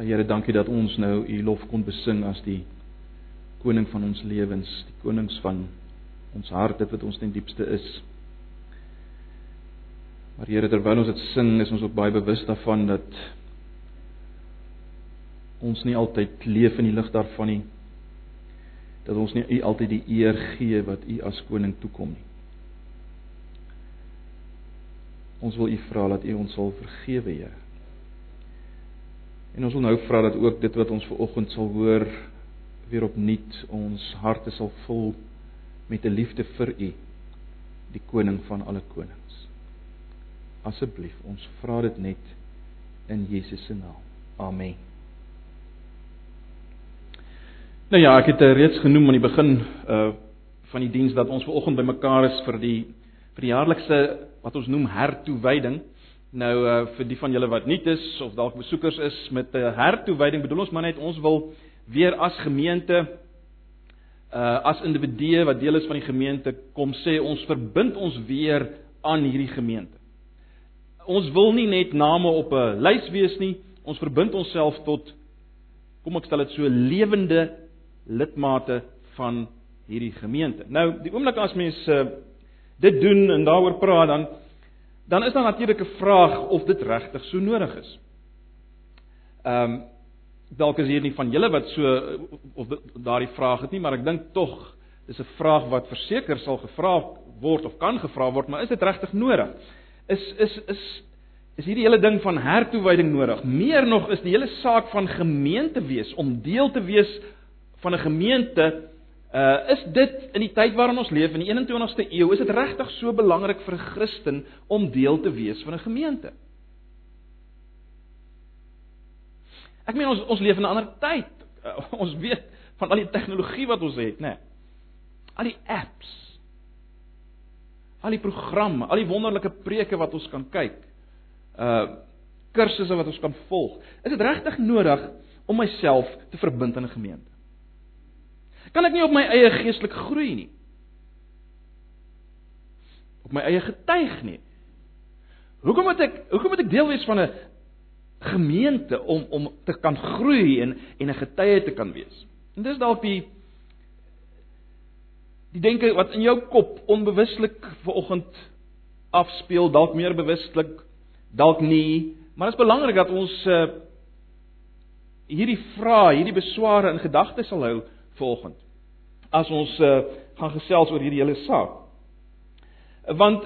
Here, dankie dat ons nou u lof kon besing as die koning van ons lewens, die konings van ons hart, dit wat ons ten diepste is. Maar Here, terwyl ons dit sing, is ons ook baie bewus daarvan dat ons nie altyd leef in die lig daarvan nie. Dat ons nie u altyd die eer gee wat u as koning toekom nie. Ons wil u vra dat u ons sal vergewe, Here. En ons wil nou vra dat ook dit wat ons ver oggend sal hoor weer opnuut ons harte sal vul met 'n liefde vir U, die koning van alle konings. Asseblief, ons vra dit net in Jesus se naam. Amen. Nou ja, ek het eh, reeds genoem aan die begin uh van die diens dat ons ver oggend bymekaar is vir die vir die jaarlikse wat ons noem hertoewyding. Nou uh vir die van julle wat nuut is of dalk besoekers is met 'n hertoewyding, bedoel ons maar net ons wil weer as gemeente uh as individue wat deel is van die gemeente kom sê ons verbind ons weer aan hierdie gemeente. Ons wil nie net name op 'n lys wees nie, ons verbind onsself tot kom ek stel dit so lewende lidmate van hierdie gemeente. Nou, die oomblik as mens uh dit doen en daaroor praat dan dan is daar natuurlik 'n vraag of dit regtig so nodig is. Ehm um, dalk is hier nie van julle wat so of daardie vraag het nie, maar ek dink tog dis 'n vraag wat verseker sal gevra word of kan gevra word, maar is dit regtig nodig? Is is is is hierdie hele ding van hertoewyding nodig? Meer nog is die hele saak van gemeente wees om deel te wees van 'n gemeente Uh is dit in die tyd waarin ons leef in die 21ste eeu, is dit regtig so belangrik vir 'n Christen om deel te wees van 'n gemeente? Ek meen ons ons leef in 'n ander tyd. Uh, ons weet van al die tegnologie wat ons het, né? Nee. Al die apps. Al die programme, al die wonderlike preke wat ons kan kyk. Uh kursusse wat ons kan volg. Is dit regtig nodig om myself te verbind aan 'n gemeente? Kan ek nie op my eie geestelik groei nie? Op my eie getuig nie. Hoekom moet ek hoekom moet ek deel wees van 'n gemeente om om te kan groei en en 'n getuie te kan wees? En dis dalk die die denke wat in jou kop onbewuslik vanoggend afspeel, dalk meer bewuslik, dalk nie, maar dit is belangrik dat ons uh, hierdie vrae, hierdie besware in gedagte sal hou volgend as ons uh, gaan gesels oor hierdie hele saak. Want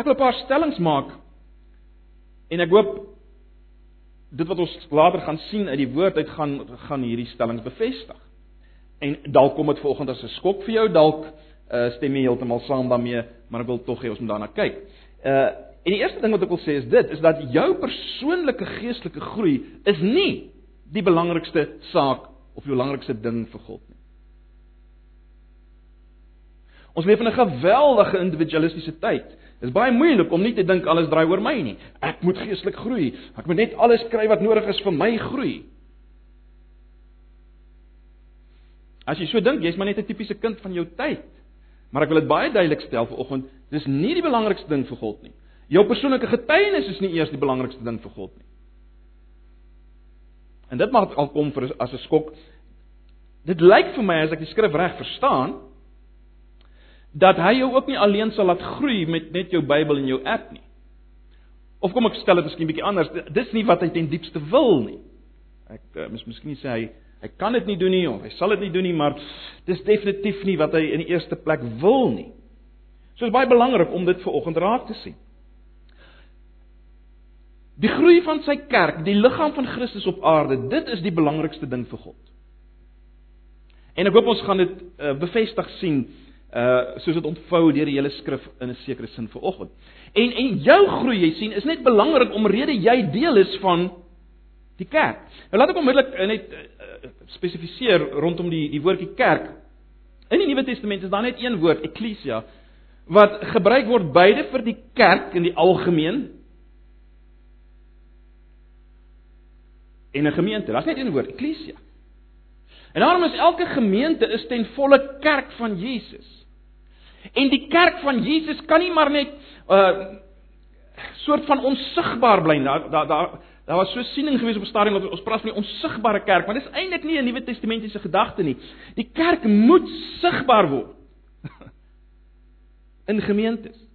ek wil 'n paar stellings maak en ek hoop dit wat ons later gaan sien uit die woord uit gaan gaan hierdie stellings bevestig. En dalk kom dit vanoggend as 'n skok vir jou, dalk uh, stem jy heeltemal saam daarmee, maar ek wil tog hê ons moet daarna kyk. Uh en die eerste ding wat ek wil sê is dit is dat jou persoonlike geestelike groei is nie die belangrikste saak of die belangrikste ding vir God nie. Ons leef in 'n geweldige individualistiese tyd. Dit is baie moeilik om nie te dink alles draai oor my nie. Ek moet geestelik groei. Ek moet net alles kry wat nodig is vir my groei. As jy so dink, jy's maar net 'n tipiese kind van jou tyd. Maar ek wil dit baie duidelik stel vanoggend, dis nie die belangrikste ding vir God nie. Jou persoonlike getuienis is nie eers die belangrikste ding vir God nie. En dit mag al kom vir as 'n skok. Dit lyk vir my as ek die skrif reg verstaan, dat hy jou ook nie alleen sal laat groei met net jou Bybel en jou app nie. Of kom ek stel dit miskien bietjie anders, dis nie wat hy ten diepste wil nie. Ek uh, mis miskien sê hy hy kan dit nie doen nie of hy sal dit nie doen nie, maar dis definitief nie wat hy in die eerste plek wil nie. So is baie belangrik om dit ver oggend raak te sien. Die groei van sy kerk, die liggaam van Christus op aarde, dit is die belangrikste ding vir God. En ek hoop ons gaan dit uh, bevestig sien uh soos dit ontvou deur die hele skrif in 'n sekere sin vanoggend. En en jou groei, jy sien, is net belangrik omrede jy deel is van die kerk. Nou laat ek onmiddellik uh, net uh, spesifiseer rondom die die woordjie kerk. In die Nuwe Testament is daar net een woord, ekklesia, wat gebruik word beide vir die kerk in die algemeen en 'n gemeente. Daar's net een woord, ekklesia. En daarom is elke gemeente is ten volle kerk van Jesus. En die kerk van Jesus kan nie maar net 'n uh, soort van onsigbaar bly. Daar daar daar Daar was so siening gewees op 'n stadium dat ons praat van die onsigbare kerk, maar dis eintlik nie 'n Nuwe Testamentiese gedagte nie. Die kerk moet sigbaar word in gemeentes.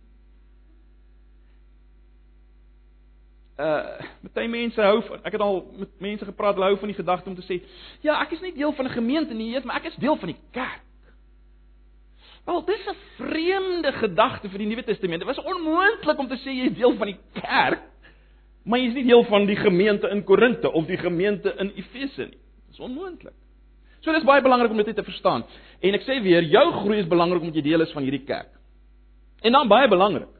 Uh, baie mense hou van ek het al met mense gepraat, hulle hou van die gedagte om te sê, ja, ek is nie deel van 'n gemeente nie, Jesus, maar ek is deel van die kerk. Wel, dis 'n vreemde gedagte vir die Nuwe Testament. Dit was onmoontlik om te sê jy is deel van die kerk, maar jy is nie deel van die gemeente in Korinte of die gemeente in Efese nie. Dis onmoontlik. So dis baie belangrik om dit te verstaan. En ek sê weer, jou groei is belangrik omdat jy deel is van hierdie kerk. En dan baie belangrik.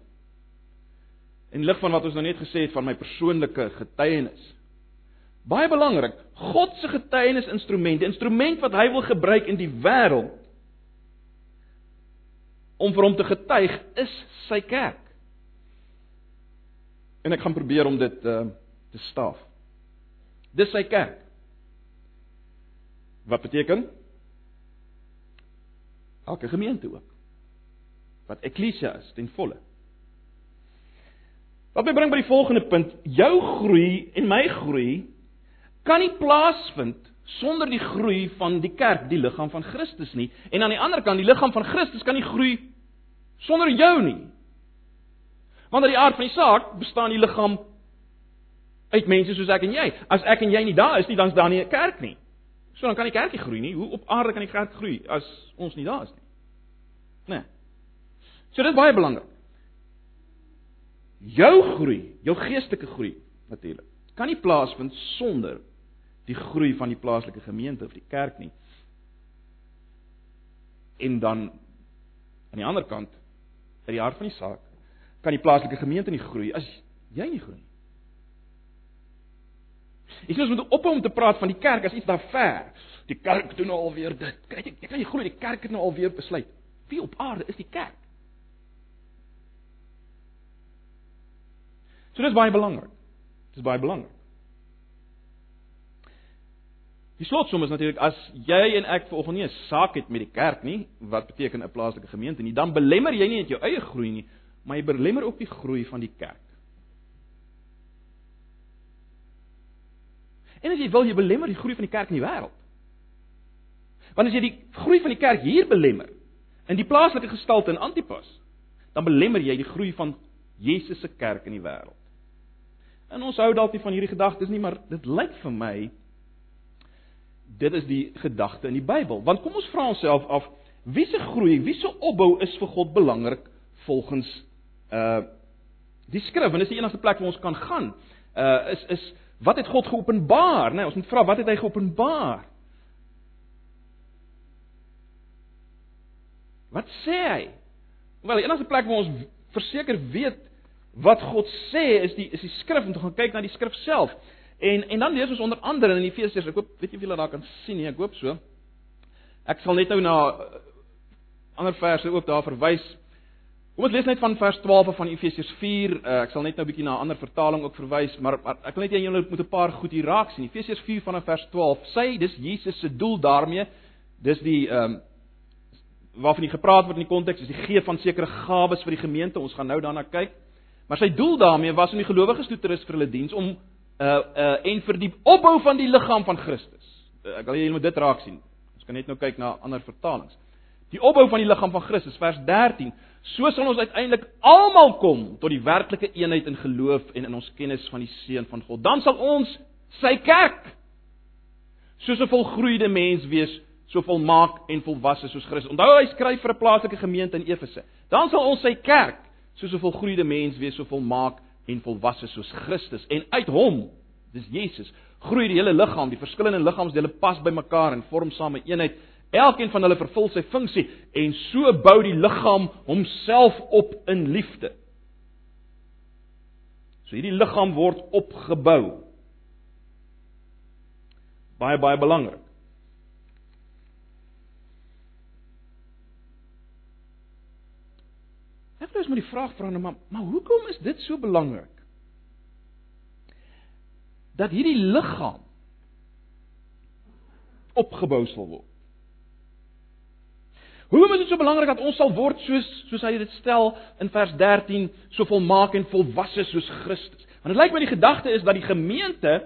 In lig van wat ons nou net gesê het van my persoonlike getuienis. Baie belangrik, God se getuienis instrument, die instrument wat hy wil gebruik in die wêreld om vir hom te getuig is sy kerk. En ek gaan probeer om dit uh, te staaf. Dis sy kerk. Wat beteken? Elke gemeente ook. Wat eklesia is ten volle. Wat my bring by die volgende punt, jou groei en my groei kan nie plaasvind sonder die groei van die kerk, die liggaam van Christus nie. En aan die ander kant, die liggaam van Christus kan nie groei sonder jou nie. Want uit die aard van die saak bestaan die liggaam uit mense soos ek en jy. As ek en jy nie daar is nie, dan is daar nie 'n kerk nie. So dan kan die kerkie groei nie. Hoe op aarde kan die kerk groei as ons nie daar is nie? Né? Nee. So dit is baie belangrik. Jou groei, jou geestelike groei natuurlik, kan nie plaasvind sonder die groei van die plaaslike gemeente of die kerk nie. En dan aan die ander kant, uit die hart van die saak, kan die plaaslike gemeente nie groei as jy nie groei nie. Ek sê ons moet ophou om te praat van die kerk as iets daar ver. Die kerk doen nou alweer dit. Kyk, jy kan nie glo die kerk het nou alweer besluit. Wie op aarde is die kerk? So dis baie belangrik. Dis baie belangrik. Die slotsom is natuurlik as jy en ek vanoggend nie 'n saak het met die kerk nie, wat beteken 'n plaaslike gemeente nie, dan belemmer jy nie net jou eie groei nie, maar jy belemmer ook die groei van die kerk. En as jy wil jy belemmer die groei van die kerk in die wêreld. Want as jy die groei van die kerk hier belemmer in die plaaslike gestalte in Antipas, dan belemmer jy die groei van Jesus se kerk in die wêreld. En ons hou dalk nie van hierdie gedagtes nie, maar dit lyk vir my dit is die gedagte in die Bybel. Want kom ons vra onsself af, wie se groei, wie se opbou is vir God belangrik volgens uh die skrif? En dis die enigste plek waar ons kan gaan. Uh is is wat het God geopenbaar, né? Nee, ons moet vra wat het hy geopenbaar? Wat sê hy? Wel, die enigste plek waar ons verseker weet wat God sê is die is die skrif om te gaan kyk na die skrif self. En en dan lees ons onder andere in Efesiërs, ek hoop weet jy of julle daar kan sien nie, ek hoop so. Ek sal net nou na uh, ander verse ook daar verwys. Kom ons lees net van vers 12 van Efesiërs 4. Uh, ek sal net nou 'n bietjie na 'n ander vertaling ook verwys, maar, maar ek wil net julle moet 'n paar goed hier raak sien. Efesiërs 4 vanaf vers 12. Sy dis Jesus se doel daarmee. Dis die ehm um, waarvan hy gepraat word in die konteks is die gee van sekere gawes vir die gemeente. Ons gaan nou daarna kyk. Maar sy doel daarmee was om die gelowiges toe te rus vir hulle diens om uh uh en vir die opbou van die liggaam van Christus. Uh, ek wil julle moet dit raak sien. Ons kan net nou kyk na ander vertalings. Die opbou van die liggaam van Christus vers 13. So sal ons uiteindelik almal kom tot die werklike eenheid in geloof en in ons kennis van die seun van God. Dan sal ons sy kerk soos 'n volgroeide mens wees, so volmaak en volwasse soos Christus. Onthou hy skryf vir 'n plaaslike gemeente in Efese. Dan sal ons sy kerk soos 'n volgroeide mens wees, so volmaak en volwasse soos Christus en uit hom, dis Jesus, groei die hele liggaam, die verskillende liggaamsdele pas by mekaar en vorm saam 'n eenheid. Elkeen van hulle vervul sy funksie en so bou die liggaam homself op in liefde. So hierdie liggaam word opgebou. Baie baie belangrik. Eens met die vraag vra nou maar, maar hoekom is dit so belangrik? Dat hierdie liggaam opgebou sal word. Hoekom is dit so belangrik dat ons sal word soos soos hy dit stel in vers 13, so volmaak en volwasse soos Christus? Want dit lyk my die gedagte is dat die gemeente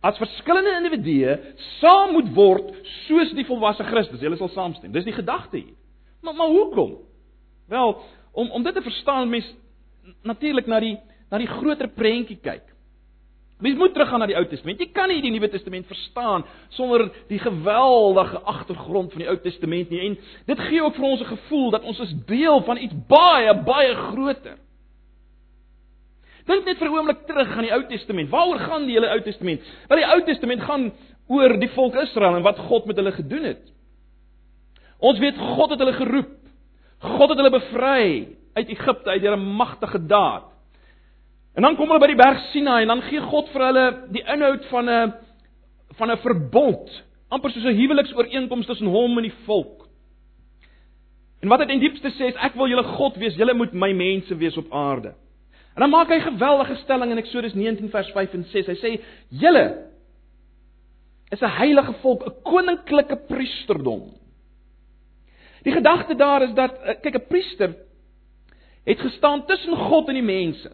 as verskillende individue saam moet word soos die volwasse Christus. Hulle sal saamstem. Dis die gedagte hier. Maar maar hoekom? Wel, om om dit te verstaan, mens natuurlik na die na die groter prentjie kyk. Mens moet teruggaan na die Ou Testament. Jy kan nie die Nuwe Testament verstaan sonder die geweldige agtergrond van die Ou Testament nie. En dit gee ook vir ons 'n gevoel dat ons is deel van iets baie baie groter. Dink net vir 'n oomblik terug aan die Ou Testament. Waaroor gaan die hele Ou Testament? Wel die Ou Testament gaan oor die volk Israel en wat God met hulle gedoen het. Ons weet God het hulle geroep. God het hulle bevry uit Egipte uit deur 'n magtige daad. En dan kom hulle by die berg Sinai en dan gee God vir hulle die inhoud van 'n van 'n verbond, amper soos 'n huweliksooreenkoms tussen hom en die volk. En wat dit in diepste sê is ek wil julle God wees, julle moet my mense wees op aarde. En dan maak hy geweldige stelling in Eksodus 19 vers 5 en 6. Hy sê: "Julle is 'n heilige volk, 'n koninklike priesterdom." Die gedagte daar is dat eh, kyk 'n priester het gestaan tussen God en die mense.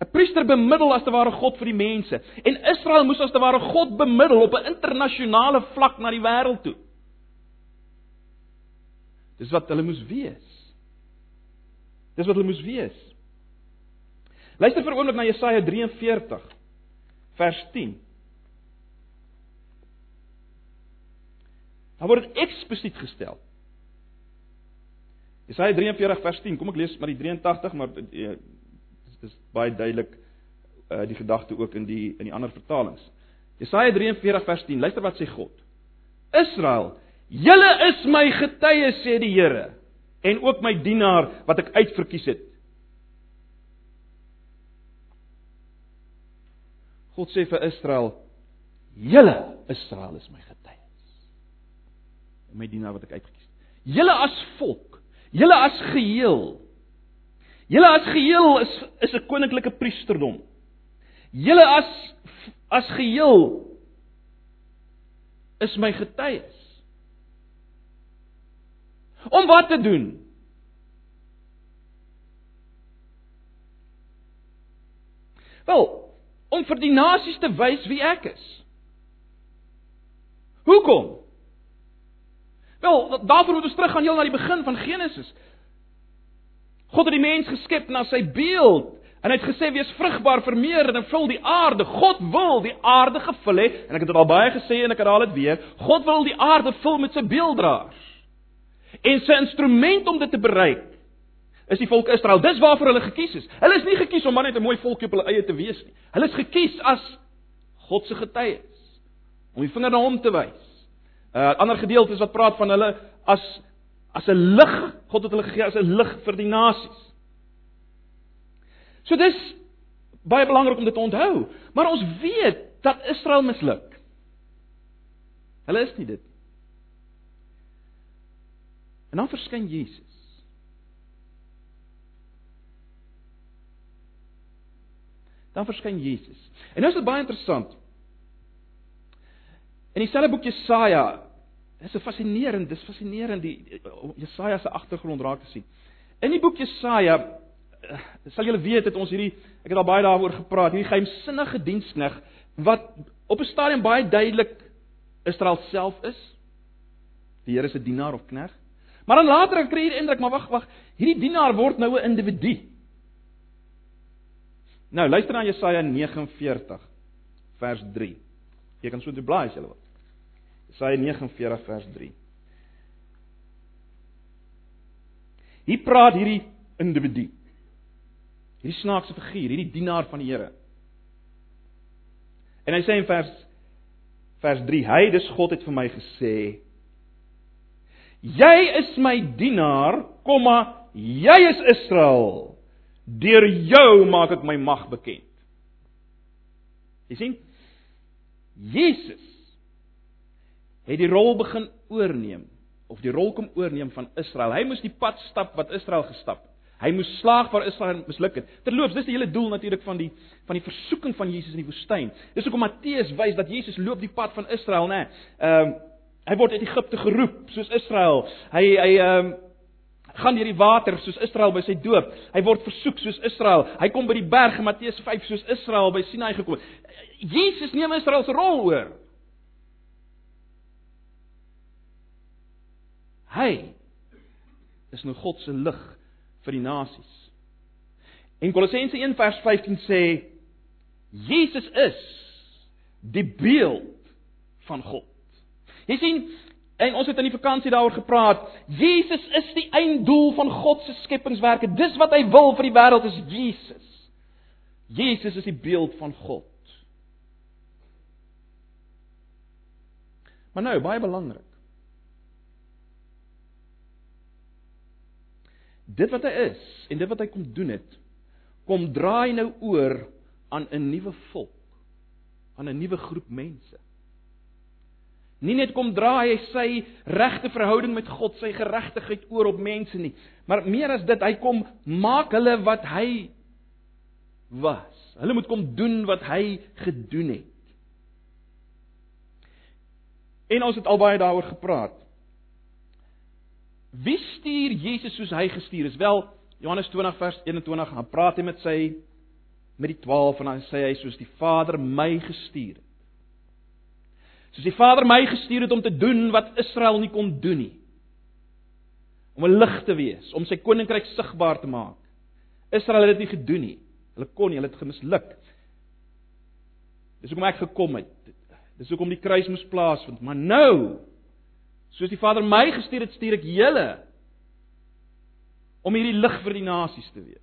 'n Priester bemiddel as te ware God vir die mense en Israel moes as te ware God bemiddel op 'n internasionale vlak na die wêreld toe. Dis wat hulle moes wees. Dis wat hulle moes wees. Luister vir 'n oomblik na Jesaja 43 vers 10. Daar word dit eksplisiet gestel. Jesaja 43 vers 10. Kom ek lees maar die 83, maar dit uh, is baie duidelik uh die gedagte ook in die in die ander vertalings. Jesaja 43 vers 10. Luister wat sê God. Israel, julle is my getuie sê die Here en ook my dienaar wat ek uitverkies het. God sê vir Israel: "Julle Israel is my getuies." My dienaar wat ek uitgekies het. Julle as volk, julle as geheel. Julle as geheel is is 'n koninklike priesterdom. Julle as as geheel is my getuies. Om wat te doen? Wel, om vir die nasies te wys wie ek is. Hoekom? Wel, daarvoor moet ons teruggaan heel na die begin van Genesis. God het die mens geskep na sy beeld en hy het gesê wees vrugbaar, vermeerder en vul die aarde. God wil die aarde gevul hê en ek het dit al baie gesê en ek herhaal dit weer. God wil die aarde vul met sy beelddraers. En sy instrument om dit te bereik is die volk Israel. Dis waarvoor hulle gekies is. Hulle is nie gekies om maar net 'n mooi volkie op hulle eie te wees nie. Hulle is gekies as God se getuies om die vinger na hom te wys. Uh, Ander gedeelte is wat praat van hulle as as 'n lig. God het hulle gegee as 'n lig vir die nasies. So dis baie belangrik om dit te onthou. Maar ons weet dat Israel misluk. Hulle is nie dit. En dan verskyn Jesus. dan verskyn Jesus. En nou is dit baie interessant. In dieselfde boek Jesaja, dis 'n fascinerend, dis fascinerend die Jesaja se agtergrond raak te sien. In die boek Jesaja eh, sal julle weet het ons hierdie ek het al baie daaroor gepraat, hierdie geheimsinnige dienskneg wat op 'n stadium baie duidelik Israel self is. Die Here se dienaar of knegg. Maar dan later kry jy die indruk, maar wag, wag, hierdie dienaar word nou 'n individu. Nou luister na Jesaja 49 vers 3. Jy kan so toe blaai as jy wil. Jesaja 49 vers 3. Hier praat hierdie individu. Hierdie snaakse figuur, hierdie dienaar van die Here. En hy sê in vers vers 3: Hy, dis God het vir my gesê: Jy is my dienaar, komma, jy is Israel. Deur jou maak ek my mag bekend. Jy sien? Jesus het die rol begin oorneem of die rol kom oorneem van Israel. Hy moes die pad stap wat Israel gestap het. Hy moes slaag waar Israel misluk het. Terloops, dis die hele doel natuurlik van die van die versoeking van Jesus in die woestyn. Dis hoekom Matteus wys dat Jesus loop die pad van Israel, né? Ehm um, hy word uit Egipte geroep soos Israel. Hy hy ehm um, gaan deur die water soos Israel by sy doop. Hy word versoek soos Israel. Hy kom by die berg Matteus 5 soos Israel by Sinai gekom. Jesus neem Israel se rol oor. Hy is nou God se lig vir die nasies. En Kolossense 1 vers 15 sê Jesus is die beeld van God. Jy sien, en ons het in die vakansie daaroor gepraat, Jesus is die einddoel van God se skepingswerke. Dis wat hy wil vir die wêreld is Jesus. Jesus is die beeld van God. Maar nou, baie belangrik. Dit wat hy is en dit wat hy kom doen het, kom draai nou oor aan 'n nuwe volk, aan 'n nuwe groep mense. Nie net kom draai hy sy regte verhouding met God, sy geregtigheid oor op mense nie, maar meer as dit, hy kom maak hulle wat hy was. Hulle moet kom doen wat hy gedoen het. En ons het al baie daaroor gepraat. Wie stuur Jesus soos hy gestuur is? Wel, Johannes 20 vers 21 gaan praat hy met sy met die 12 en dan sê hy soos die Vader my gestuur het. Soos die Vader my gestuur het om te doen wat Israel nie kon doen nie. Om 'n lig te wees, om sy koninkryk sigbaar te maak. Israel het dit nie gedoen nie. Hulle kon nie, hulle het gemisluk. Dis hoekom ek gekom het. Dis hoekom die kruis moes plaasvind, maar nou soos die Vader my gestuur het, stuur ek julle om hierdie lig vir die nasies te wees.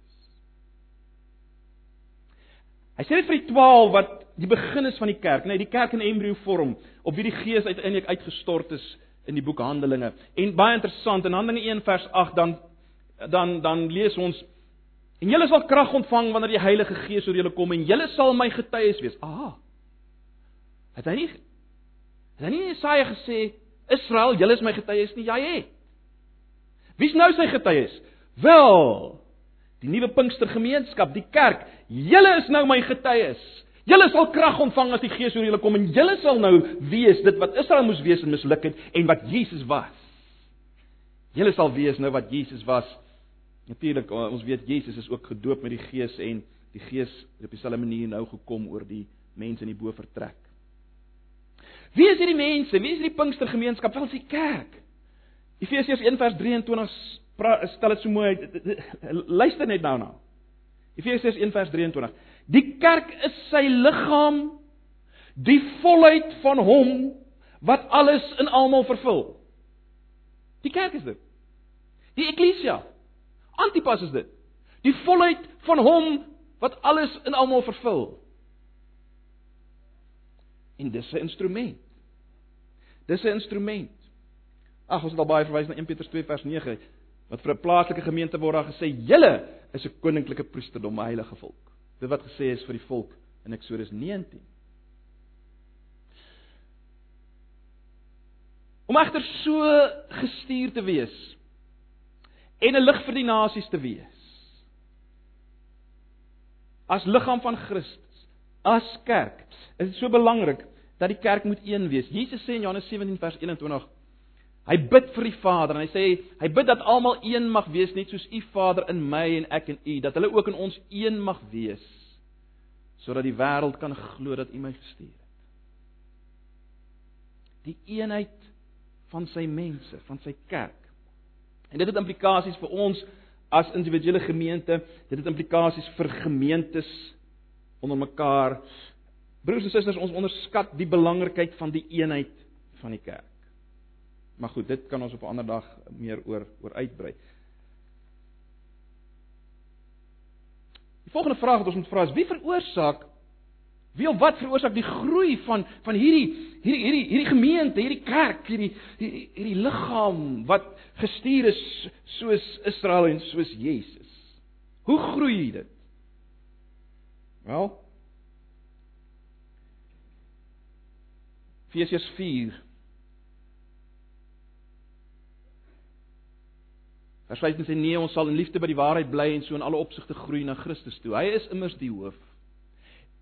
Hy sê dit vir die 12 wat die begin is van die kerk, nee, die kerk in embrio vorm op wie die Gees uiteindelik uitgestort is in die boek Handelinge. En baie interessant in Handelinge 1 vers 8 dan dan dan lees ons en julle sal krag ontvang wanneer die Heilige Gees oor julle kom en julle sal my getuies wees. Aha. Het hy nie Het hy nie Jesaja gesê Israel, julle is my getuies nie? Hy het. Wie's nou sy getuies? Wel, die nuwe Pinkstergemeenskap, die kerk, julle is nou my getuies. Julle sal krag ontvang as die Gees oor julle kom en julle sal nou wees dit wat Israel moes wees en misluk het en wat Jesus was. Julle sal wees nou wat Jesus was. Natuurlik, ons weet Jesus is ook gedoop met die Gees en die Gees het op dieselfde manier nou gekom oor die mense in die bo vertrek. Wie is hierdie mense? Wie is hierdie Pinkstergemeenskap? Wel, dis die kerk. Efesiërs 1:23 stel dit so mooi. Luister net daarna. Efesiërs 1:23. Die kerk is sy liggaam, die volheid van hom wat alles in almal vervul. Die kerk is dit. Die eklesia. Antipas is dit. Die volheid van hom wat alles in almal vervul. En dis 'n instrument. Dis 'n instrument. Ag, ons het al baie verwys na 1 Petrus 2 vers 9 wat vir 'n plaaslike gemeente word daar gesê, "Julle is 'n koninklike priesterdom, 'n heilige volk." Dit wat gesê is vir die volk in Eksodus 19. Om egter so gestuur te wees en 'n lig vir die nasies te wees. As liggaam van Christus, as kerk, is dit so belangrik dat die kerk moet een wees. Jesus sê in Johannes 17 vers 21 Hy bid vir die Vader en hy sê hy bid dat almal een mag wees net soos U Vader in my en ek in U, dat hulle ook in ons een mag wees sodat die wêreld kan glo dat U my gestuur het. Die eenheid van sy mense, van sy kerk. En dit het implikasies vir ons as individuele gemeente, dit het implikasies vir gemeentes onder mekaar. Broers en susters, ons onderskat die belangrikheid van die eenheid van die kerk. Maar goed, dit kan ons op 'n ander dag meer oor oor uitbrei. Die volgende vraag wat ons moet vra is: wie veroorsaak wie of wat veroorsaak die groei van van hierdie hierdie hierdie hierdie gemeente, hierdie kerk, hierdie hierdie, hierdie liggaam wat gestuur is soos Israel en soos Jesus? Hoe groei dit? Wel, Efesiërs 4 Vers 15 sê nee, ons sal in liefde by die waarheid bly en so in alle opsigte groei na Christus toe. Hy is immers die hoof.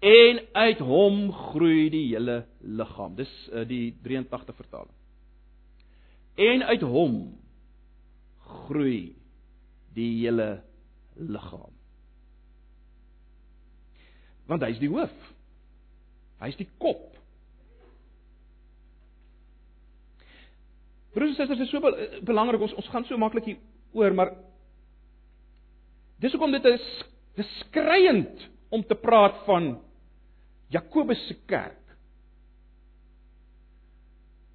En uit hom groei die hele liggaam. Dis uh, die 83 vertaling. En uit hom groei die hele liggaam. Want hy is die hoof. Hy is die kop. Broers en susters, dit is so eh, belangrik ons ons gaan so maklik hier oor, maar dis hoekom dit is beskreiend om te praat van Jakobus se kerk.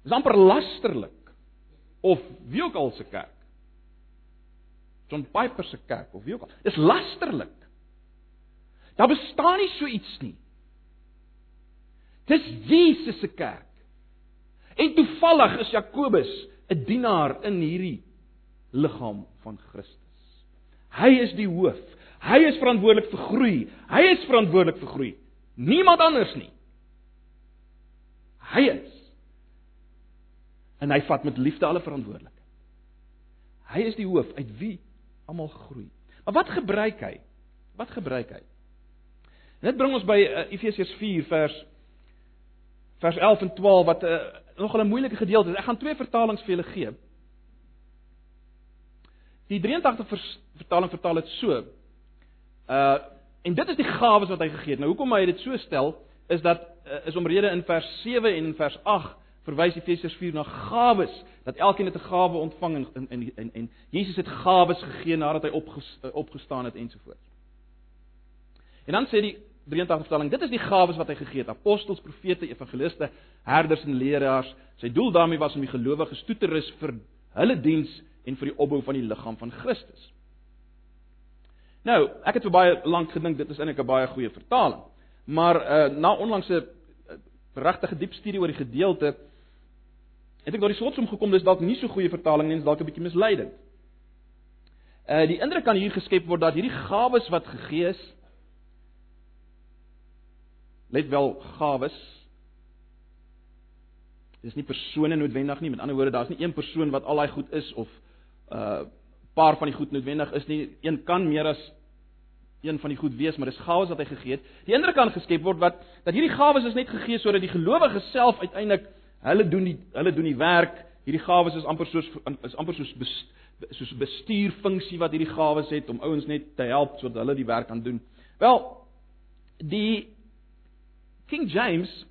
Dis amper lasterlik of wie ook al se kerk. John Piper se kerk of wie ook al. Dis lasterlik. Daar bestaan nie so iets nie. Dis Jesus se kerk. En toevallig is Jakobus 'n dienaar in hierdie liggaam van Christus. Hy is die hoof. Hy is verantwoordelik vir groei. Hy is verantwoordelik vir groei. Niemand anders nie. Hy is. En hy vat met liefde alle verantwoordelikheid. Hy is die hoof uit wie almal groei. Maar wat gebruik hy? Wat gebruik hy? Dit bring ons by uh, Efesiërs 4 vers vers 11 en 12 wat 'n uh, eh, nogal 'n moeilike gedeelte. Ek gaan twee vertalings vir julle gee. Die 83 vers, vertaling vertaal dit so. Uh en dit is die gawes wat hy gegee het. Nou hoekom hy dit so stel is dat uh, is omrede in vers 7 en in vers 8 verwys Efesiërs 4 na gawes dat elkeen het 'n gawe ontvang en en en, en Jesus het gawes gegee nadat hy opges, opgestaan het ensovoorts. En dan sê die 83 vertaling, dit is die gawes wat hy gegee het: apostels, profete, evangeliste, herders en leraars. Sy doel daarmee was om die gelowiges toe te rus vir hulle diens en vir die opbou van die liggaam van Christus. Nou, ek het vir baie lank gedink dit is eintlik 'n baie goeie vertaling. Maar uh na onlangse uh, regtige diep studie oor die gedeelte het ek tot die slotsom gekom dis dalk nie so goeie vertaling nie, dis dalk 'n bietjie misleidend. Uh die indruk kan hier geskep word dat hierdie gawes wat gegee is let wel gawes. Dis nie persone noodwendig nie. Met ander woorde, daar's nie een persoon wat al daai goed is of 'n uh, paar van die goed noodwendig is nie. Een kan meer as een van die goed wees, maar dis gawes wat hy gegee het. Die indruk kan geskep word wat dat hierdie gawes is net gegee sodat die gelowiges self uiteindelik hulle doen die hulle doen die werk. Hierdie gawes is amper soos is amper soos best, soos bestuurfunksie wat hierdie gawes het om ouens net te help sodat hulle die werk kan doen. Wel, die King James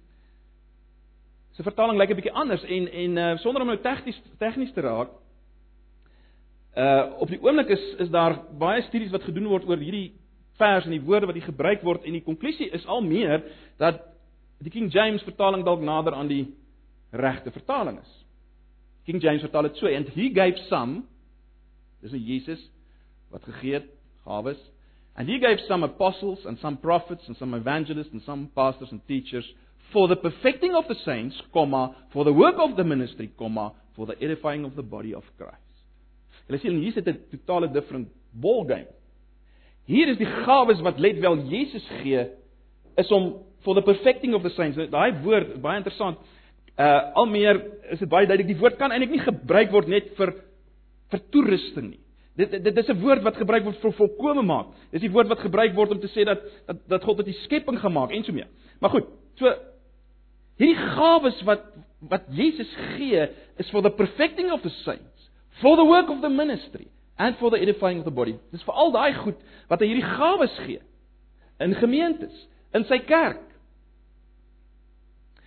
se vertaling lyk 'n bietjie anders en en uh, sonder om nou tegnies tegnies te raak. Uh op die oomblik is is daar baie studies wat gedoen word oor hierdie vers en die woorde wat hier gebruik word en die konklusie is al meer dat die King James vertaling dalk nader aan die regte vertaling is. King James vertaal dit so and he gave some dis 'n Jesus wat gegee het gawes And he gave some apostles and some prophets and some evangelists and some pastors and teachers for the perfecting of the saints, comma, for the work of the ministry, comma, for the edifying of the body of Christ. Hulle sê hier sit 'n totale different ball game. Hier is die gawes wat let wel Jesus gee is om for the perfecting of the saints. Daai woord baie interessant. Uh al meer is dit baie duidelik die woord kan eintlik nie gebruik word net vir vir toerusting nie. Dit dit dis 'n woord wat gebruik word vir volkome maak. Dis die woord wat gebruik word om te sê dat dat dat God het die skepping gemaak en so mee. Maar goed, so hierdie gawes wat wat Jesus gee is for the perfecting of the saints, for the work of the ministry and for the edifying of the body. Dis vir al daai goed wat hy hierdie gawes gee in gemeentes, in sy kerk.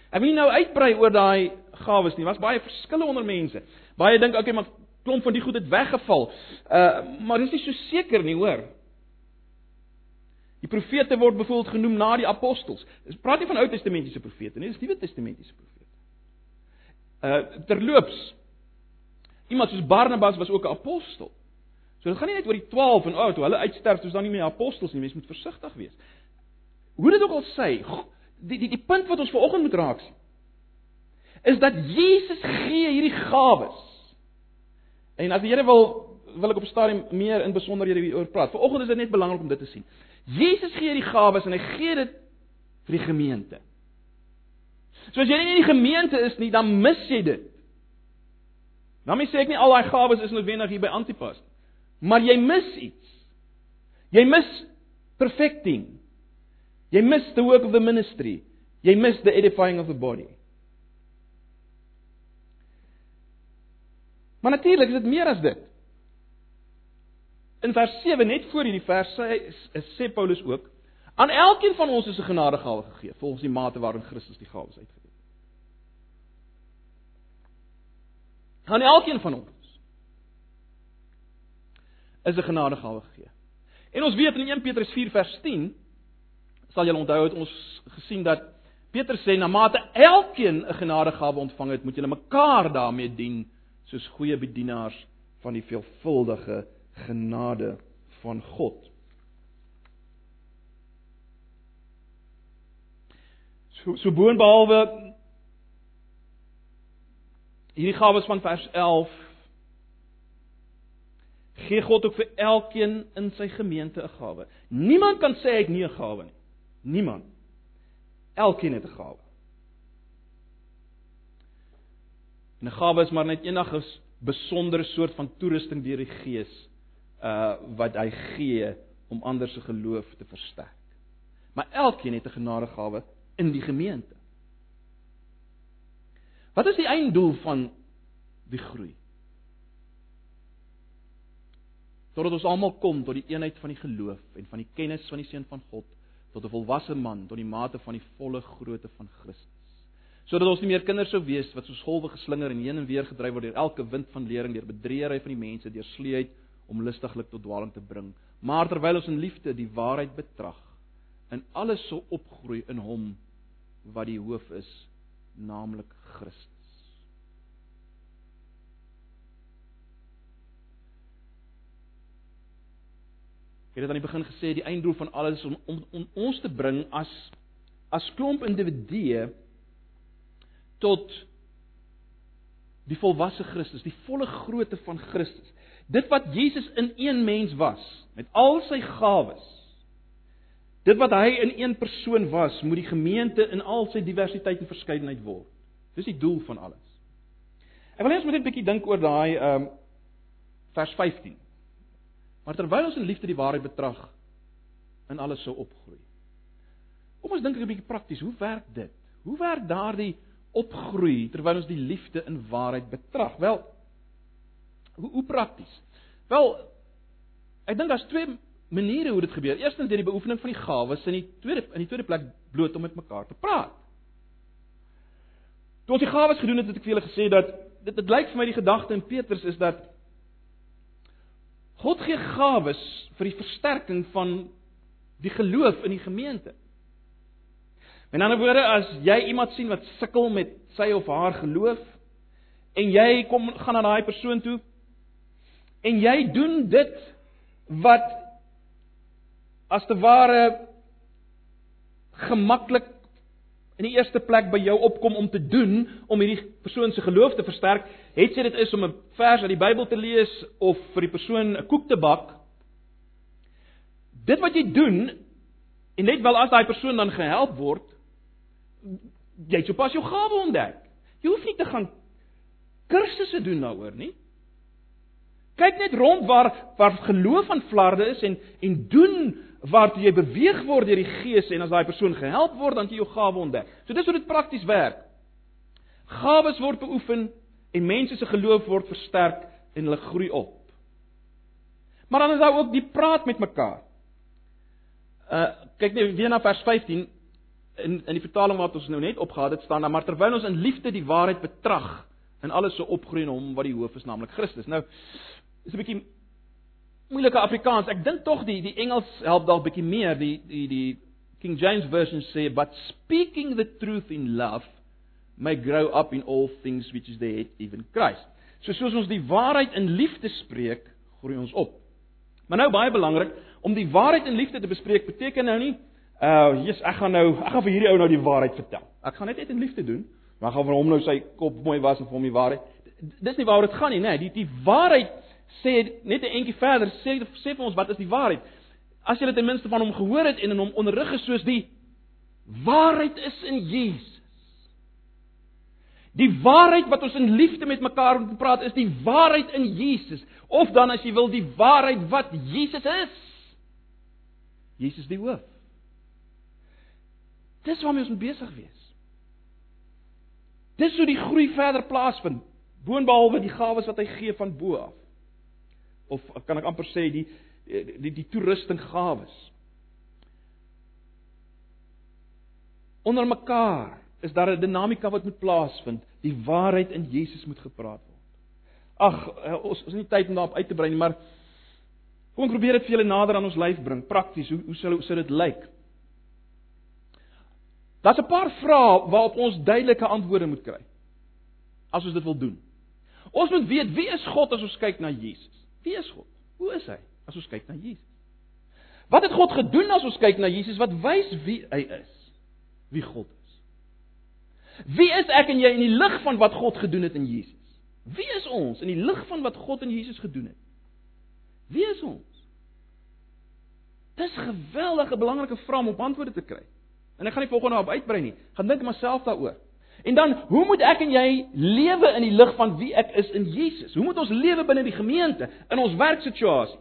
Ek wil nou uitbrei oor daai gawes nie. Was baie verskille onder mense. Baie dink okay, maar klomp van die goed het weggeval. Uh maar dis nie so seker nie, hoor. Die profete word byvoorbeeld genoem na die apostels. Dis praat nie van Ou Testamentiese profete nie, dis Nuwe Testamentiese profete. Uh terloops iemand soos Barnabas was ook 'n apostel. So dit gaan nie net oor die 12 en ou toe hulle uitsterf, dis dan nie meer apostels nie. Mens moet versigtig wees. Hoe dit ook al sê, die die die punt wat ons vanoggend moet raak sien is dat Jesus gee hierdie gawes En as die Here wil wil ek op stadium meer in besonderhede hieroor praat. Vanoggend is dit net belangrik om dit te sien. Jesus gee die gawes en hy gee dit vir die gemeente. So as jy nie in die gemeente is nie, dan mis jy dit. Nou sê ek nie al daai gawes is noodwendig hier by Antipas nie. Maar jy mis iets. Jy mis perfecting. Jy mis the work of the ministry. Jy mis the edifying of the body. Maar natuurlik is dit meer as dit. In vers 7 net voor hierdie vers sê sê Paulus ook aan elkeen van ons is 'n genadegawe gegee volgens die mate waarin Christus die gawes uitgedeel het. Aan elkeen van ons is 'n genadegawe gegee. En ons weet in 1 Petrus 4 vers 10 sal julle onthou het ons gesien dat Petrus sê na mate elkeen 'n genadegawe ontvang het, moet julle mekaar daarmee dien soos goeie bedienaars van die veelvuldige genade van God. So so boonbehalwe hierdie gawes van vers 11 gee God ook vir elkeen in sy gemeente 'n gawe. Niemand kan sê hy het nie 'n gawe nie. Niemand. Elkeen het 'n gawe. 'n Gawe is maar net enige besondere soort van toerusting deur die Gees uh wat hy gee om ander se geloof te versterk. Maar elkeen het 'n genadegawe in die gemeente. Wat is die einddoel van die groei? Totdat ons almal kom tot die eenheid van die geloof en van die kennis van die seun van God tot 'n volwasse man tot die mate van die volle grootte van Christus. Sodat ons nie meer kinders sou wees wat soos golwe geslinger en heen en weer gedryf word deur elke wind van lering, deur bedriegery van die mense, deur sleeheid om lustiglik tot dwaaling te bring, maar terwyl ons in liefde die waarheid betrag, in alles sou opgroei in hom wat die hoof is, naamlik Christus. Het aan die begin gesê die einddoel van alles om, om, om ons te bring as as klomp individue tot die volwasse Christus, die volle grootte van Christus. Dit wat Jesus in een mens was, met al sy gawes. Dit wat hy in een persoon was, moet die gemeente in al sy diversiteit en verskeidenheid word. Dis die doel van alles. Ek wil net 'n bietjie dink oor daai ehm um, vers 15. Maar terwyl ons in liefde die waarheid betrag, in alles sou opgroei. Kom ons dink 'n bietjie prakties, hoe werk dit? Hoe werk daardie opgroei terwyl ons die liefde in waarheid betrag? Wel, hoe hoe prakties? Wel, ek dink daar's twee maniere hoe dit gebeur. Eerstens deur die beoefening van die gawes en die tweede in die tweede plek bloot om met mekaar te praat. Toe ons die gawes gedoen het, het ek vir julle gesê dat dit dit lyk vir my die gedagte in Petrus is dat God gee gawes vir die versterking van die geloof in die gemeente. In ander woorde, as jy iemand sien wat sukkel met sy of haar geloof en jy kom gaan na daai persoon toe en jy doen dit wat as te ware gemaklik in die eerste plek by jou opkom om te doen om hierdie persoon se geloof te versterk, het sy dit is om 'n vers uit die Bybel te lees of vir die persoon 'n koek te bak. Dit wat jy doen en net wel as daai persoon dan gehelp word, jy sopas jou gawe ontdek. Jy hoef nie te gaan kursusse doen daaroor nie. Kyk net rond waar waar geloof aan flarde is en en doen waartoe jy beweeg word deur die Gees en as daai persoon gehelp word dan jy jou gawe ontdek. So dis hoe dit prakties werk. Gawes word beoefen en mense se geloof word versterk en hulle groei op. Maar dan is daar ook die praat met mekaar. Uh kyk net weer na vers 15 in in die vertaling wat ons nou net opgehaal het staan daar maar terwyl ons in liefde die waarheid betrag en alles so opgroei in hom wat die hoof is naamlik Christus. Nou is 'n bietjie moeilike Afrikaans. Ek dink tog die die Engels help dalk bietjie meer. Die die die King James version sê but speaking the truth in love may grow up in all things which is the head even Christ. So soos ons die waarheid in liefde spreek, groei ons op. Maar nou baie belangrik, om die waarheid in liefde te bespreek beteken nou nie uh Jesus, ek gaan nou ek gaan vir hierdie ou nou die waarheid vertel. Ek gaan net net in liefde doen, maar ek gaan vir hom nou sy kop mooi was en vir hom die waarheid. Dis nie waaroor dit gaan nie, nê. Nee, die die waarheid sê net 'n entjie verder, sê sê vir ons wat is die waarheid? As jy ten minste van hom gehoor het en in hom onderrig is soos die waarheid is in Jesus. Die waarheid wat ons in liefde met mekaar moet praat is die waarheid in Jesus of dan as jy wil die waarheid wat Jesus is. Jesus die hoof. Dis waarmee ons moet besig wees. Dis hoe die groei verder plaasvind, boonbehalwe die gawes wat hy gee van bo af of kan ek amper sê die die die toerusting gawes. Onder mekaar is daar 'n dinamika wat moet plaasvind. Die waarheid in Jesus moet gepraat word. Ag, eh, ons ons het nie tyd om daarop uit te brei nie, maar kom ek probeer dit vir julle nader aan ons lyf bring, prakties. Hoe hoe sou hoe sou dit lyk? Daar's 'n paar vrae waarop ons duidelike antwoorde moet kry. As ons dit wil doen. Ons moet weet wie is God as ons kyk na Jesus? Wie is God? Hoe is hy as ons kyk na Jesus? Wat het God gedoen as ons kyk na Jesus wat wys wie hy is? Wie God is? Wie is ek en jy in die lig van wat God gedoen het in Jesus? Wie is ons in die lig van wat God in Jesus gedoen het? Wie is ons? Dis 'n geweldige belangrike vraag om antwoorde te kry. En ek gaan nie volgende op uitbrei nie. Gaan dink myself daaroor. En dan, hoe moet ek en jy lewe in die lig van wie ek is in Jesus? Hoe moet ons lewe binne die gemeente, in ons werksituasie?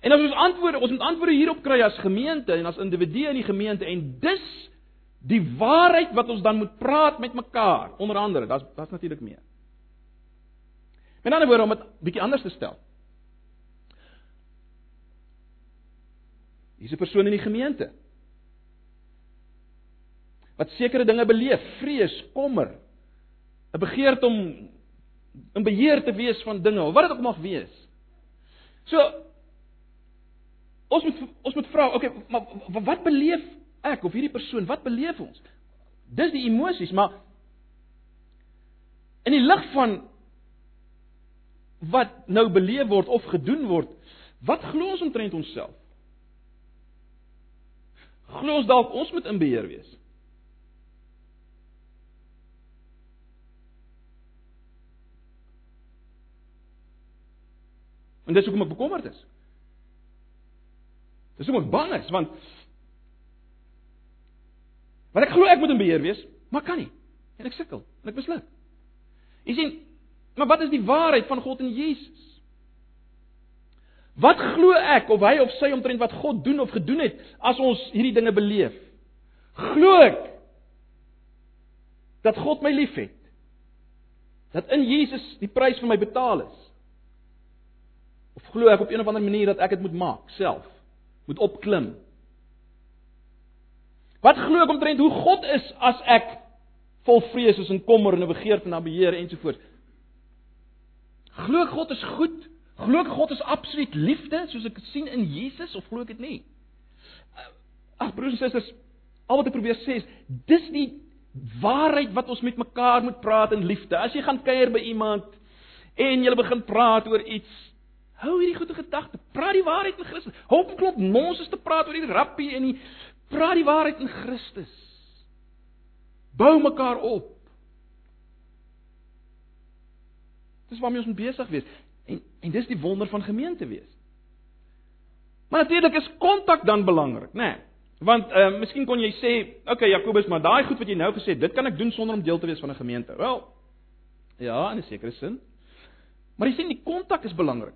En as ons antwoorde, ons moet antwoorde hierop kry as gemeente en as individue in die gemeente en dis die waarheid wat ons dan moet praat met mekaar onder andere daar's daar's natuurlik meer met ander woorde om dit bietjie anders te stel hier's 'n persoon in die gemeente wat sekere dinge beleef vrees kommer 'n begeerte om in beheer te wees van dinge of wat dit ook mag wees so ons moet ons moet vra okay maar wat beleef ek of hierdie persoon, wat beleef ons? Dis die emosies, maar in die lig van wat nou beleef word of gedoen word, wat glo ons omtrent onsself? Glo ons dalk ons moet in beheer wees? En dis hoekom ek bekommerd is. Dis hoekom ek bang is want Want ek glo ek moet in beheer wees, maar kan nie. En ek sukkel en ek misluk. Jy sien, maar wat is die waarheid van God in Jesus? Wat glo ek of hy of sy omtrent wat God doen of gedoen het as ons hierdie dinge beleef? Glo ek dat God my liefhet? Dat in Jesus die prys vir my betaal is? Glo ek op een of ander manier dat ek dit moet maak self? Moet opklim, Wat glo ek omtrent hoe God is as ek vol vrees is en kommer en 'n begeerte na beheer ensovoorts? Glo ek God is goed? Glo ek God is absoluut liefde soos ek sien in Jesus of glo ek dit nie? Ag broers en susters, al wat ek probeer sê is dis die waarheid wat ons met mekaar moet praat in liefde. As jy gaan kuier by iemand en jy begin praat oor iets, hou hierdie goeie gedagte. Praat die waarheid met Christus. Hou op klop nonsens te praat oor die rappie en die Praat die waarheid in Christus. Bou mekaar op. Dis waarmee ons moet besig wees. En en dis die wonder van gemeente wees. Maar natuurlik is kontak dan belangrik, né? Nee. Want ehm uh, miskien kon jy sê, "Oké okay, Jakobus, maar daai goed wat jy nou gesê het, dit kan ek doen sonder om deel te wees van 'n gemeente." Wel, ja, in 'n sekere sin. Maar jy sien die kontak is belangrik.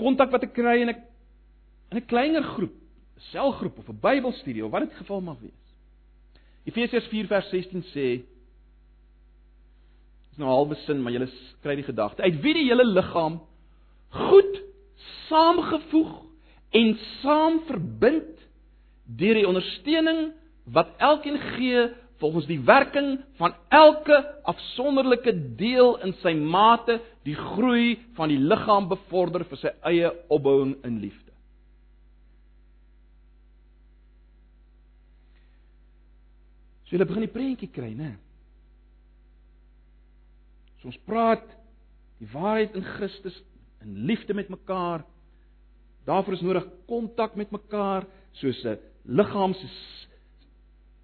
Kontak wat ek kry in 'n in 'n kleiner groep selgroep of 'n Bybelstudie of wat dit geval mag wees. Efesiërs 4 vers 16 sê is nou halwe sin, maar julle kry die gedagte. Uit wie die hele liggaam goed saamgevoeg en saam verbind deur die ondersteuning wat elkeen gee volgens die werking van elke afsonderlike deel in sy mate die groei van die liggaam bevorder vir sy eie opbouing in liefde. So jy begin die prentjie kry, né? So ons praat die waarheid in Christus in liefde met mekaar. Daarvoor is nodig kontak met mekaar, soos 'n liggaam se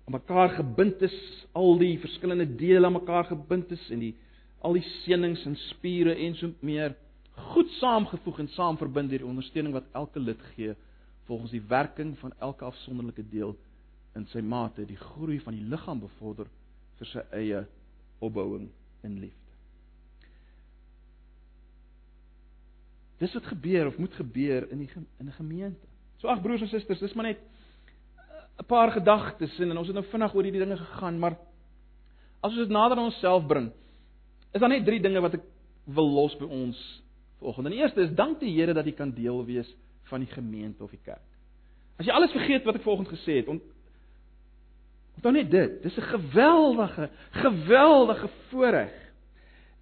aan mekaar gebind is, al die verskillende dele aan mekaar gebind is en die al die senings en spiere en so meer goed saamgevoeg en saamverbind deur die ondersteuning wat elke lid gee volgens die werking van elke afsonderlike deel in sy mate die groei van die liggaam bevorder vir sy eie opbouing in liefde. Dis wat gebeur of moet gebeur in die in 'n gemeente. So ag broers en susters, dis maar net 'n paar gedagtes en ons het nou vinnig oor hierdie dinge gegaan, maar as ons dit nader aan onsself bring, is daar net drie dinge wat ek wil los by ons vanoggend. Die eerste is dank die Here dat jy kan deel wees van die gemeente of die kerk. As jy alles vergeet wat ek vanoggend gesê het, onthou net dit, dis 'n geweldige, geweldige voorreg.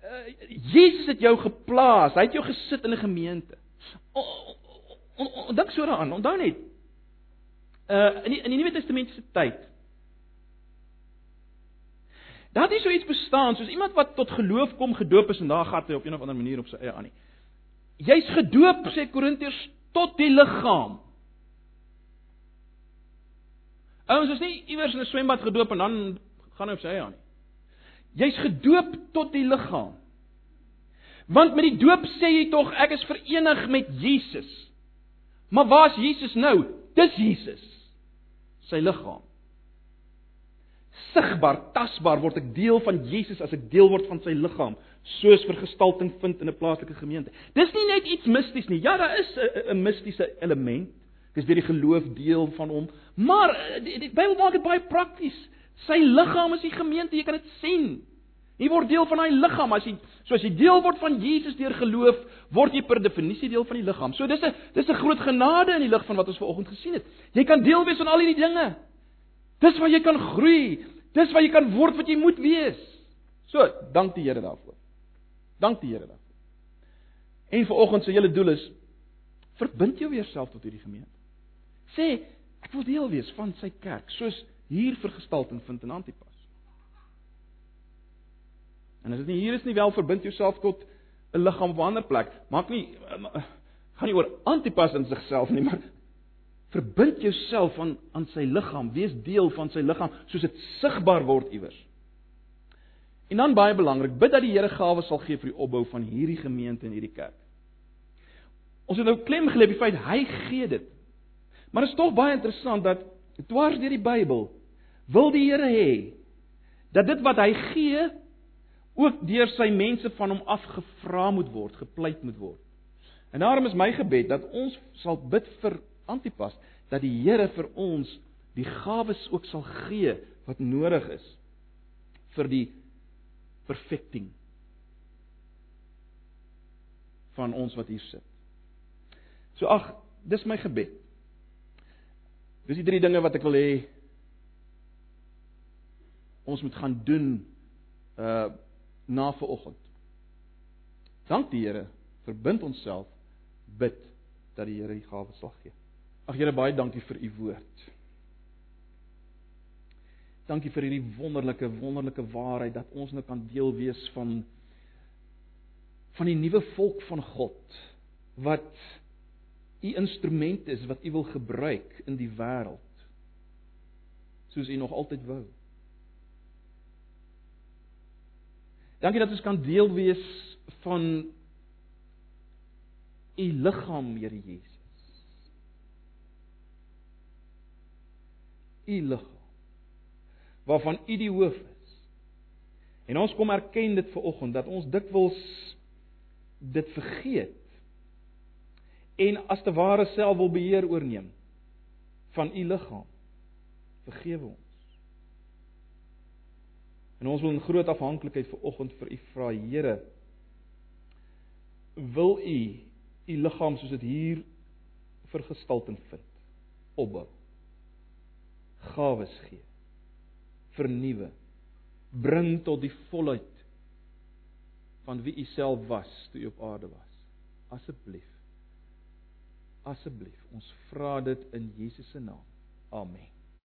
Uh, Jesus het jou geplaas, hy het jou gesit in 'n gemeente. Dink so daaraan, onthou net. Uh in die, in die Nuwe Testament se tyd Daar het so iets bestaan soos iemand wat tot geloof kom gedoop is en daar gaan hy op een of ander manier op sy eie aan nie. Jy's gedoop sê Korintiërs tot die liggaam. Ouens is nie iewers in 'n swembad gedoop en dan gaan hy op sy eie aan nie. Jy's gedoop tot die liggaam. Want met die doop sê jy tog ek is verenig met Jesus. Maar waar's Jesus nou? Dis Jesus. Sy liggaam sigbaar, tasbaar word ek deel van Jesus as ek deel word van sy liggaam, soos vergestalting vind in 'n plaaslike gemeente. Dis nie net iets misties nie. Ja, daar is 'n mistiese element. Dis deur die geloof deel van hom, maar eh, die, die Bybel maak dit baie prakties. Sy liggaam is die gemeente, jy kan dit sien. Jy word deel van hy liggaam as jy soos jy deel word van Jesus deur geloof, word jy per definisie deel van die liggaam. So dis 'n dis 'n groot genade in die lig van wat ons vanoggend gesien het. Jy kan deel wees van al hierdie dinge. Dis waar jy kan groei. Dis waar jy kan word wat jy moet wees. So, dank die Here daarvoor. Dank die Here daarvoor. En vir oggend se hele doel is verbind jou weer self tot hierdie gemeente. Sê, ek wil deel wees van sy kerk, soos hier vergestalting vind in Antipas. En as dit nie hier is nie, wel verbind jouself tot 'n liggaam op 'n ander plek. Maak nie gaan nie oor Antipas in sigself nie, maar Verbind jouself aan aan sy liggaam, wees deel van sy liggaam soos dit sigbaar word iewers. En dan baie belangrik, bid dat die Here gawes sal gee vir die opbou van hierdie gemeente en hierdie kerk. Ons het nou klem gelê op die feit hy gee dit. Maar dit is tog baie interessant dat dwars deur die Bybel wil die Here hê dat dit wat hy gee ook deur sy mense van hom afgevra moet word, gepleit moet word. En daarom is my gebed dat ons sal bid vir Antipas dat die Here vir ons die gawes ook sal gee wat nodig is vir die perfecting van ons wat hier sit. So ag, dis my gebed. Dis die drie dinge wat ek wil hê ons moet gaan doen uh na vanoggend. Dank die Here, verbind onsself, bid dat die Here die gawes sal gee. Ag Here, baie dankie vir u woord. Dankie vir hierdie wonderlike wonderlike waarheid dat ons nou kan deel wees van van die nuwe volk van God wat u instrument is wat u wil gebruik in die wêreld soos u nog altyd wou. Dankie dat ons kan deel wees van u liggaam, Here Jesus. U liggaam waarvan u die hoof is. En ons kom erken dit ver oggend dat ons dikwels dit vergeet. En as te ware self wil beheer oorneem van u liggaam. Vergewe ons. En ons wil in groot afhanklikheid ver oggend vir u vra Here wil u u liggaam soos dit hier vergestalting vind opbou gawes gee. Vernuwe. Bring tot die volheid van wie u self was toe u op aarde was. Asseblief. Asseblief, ons vra dit in Jesus se naam. Amen.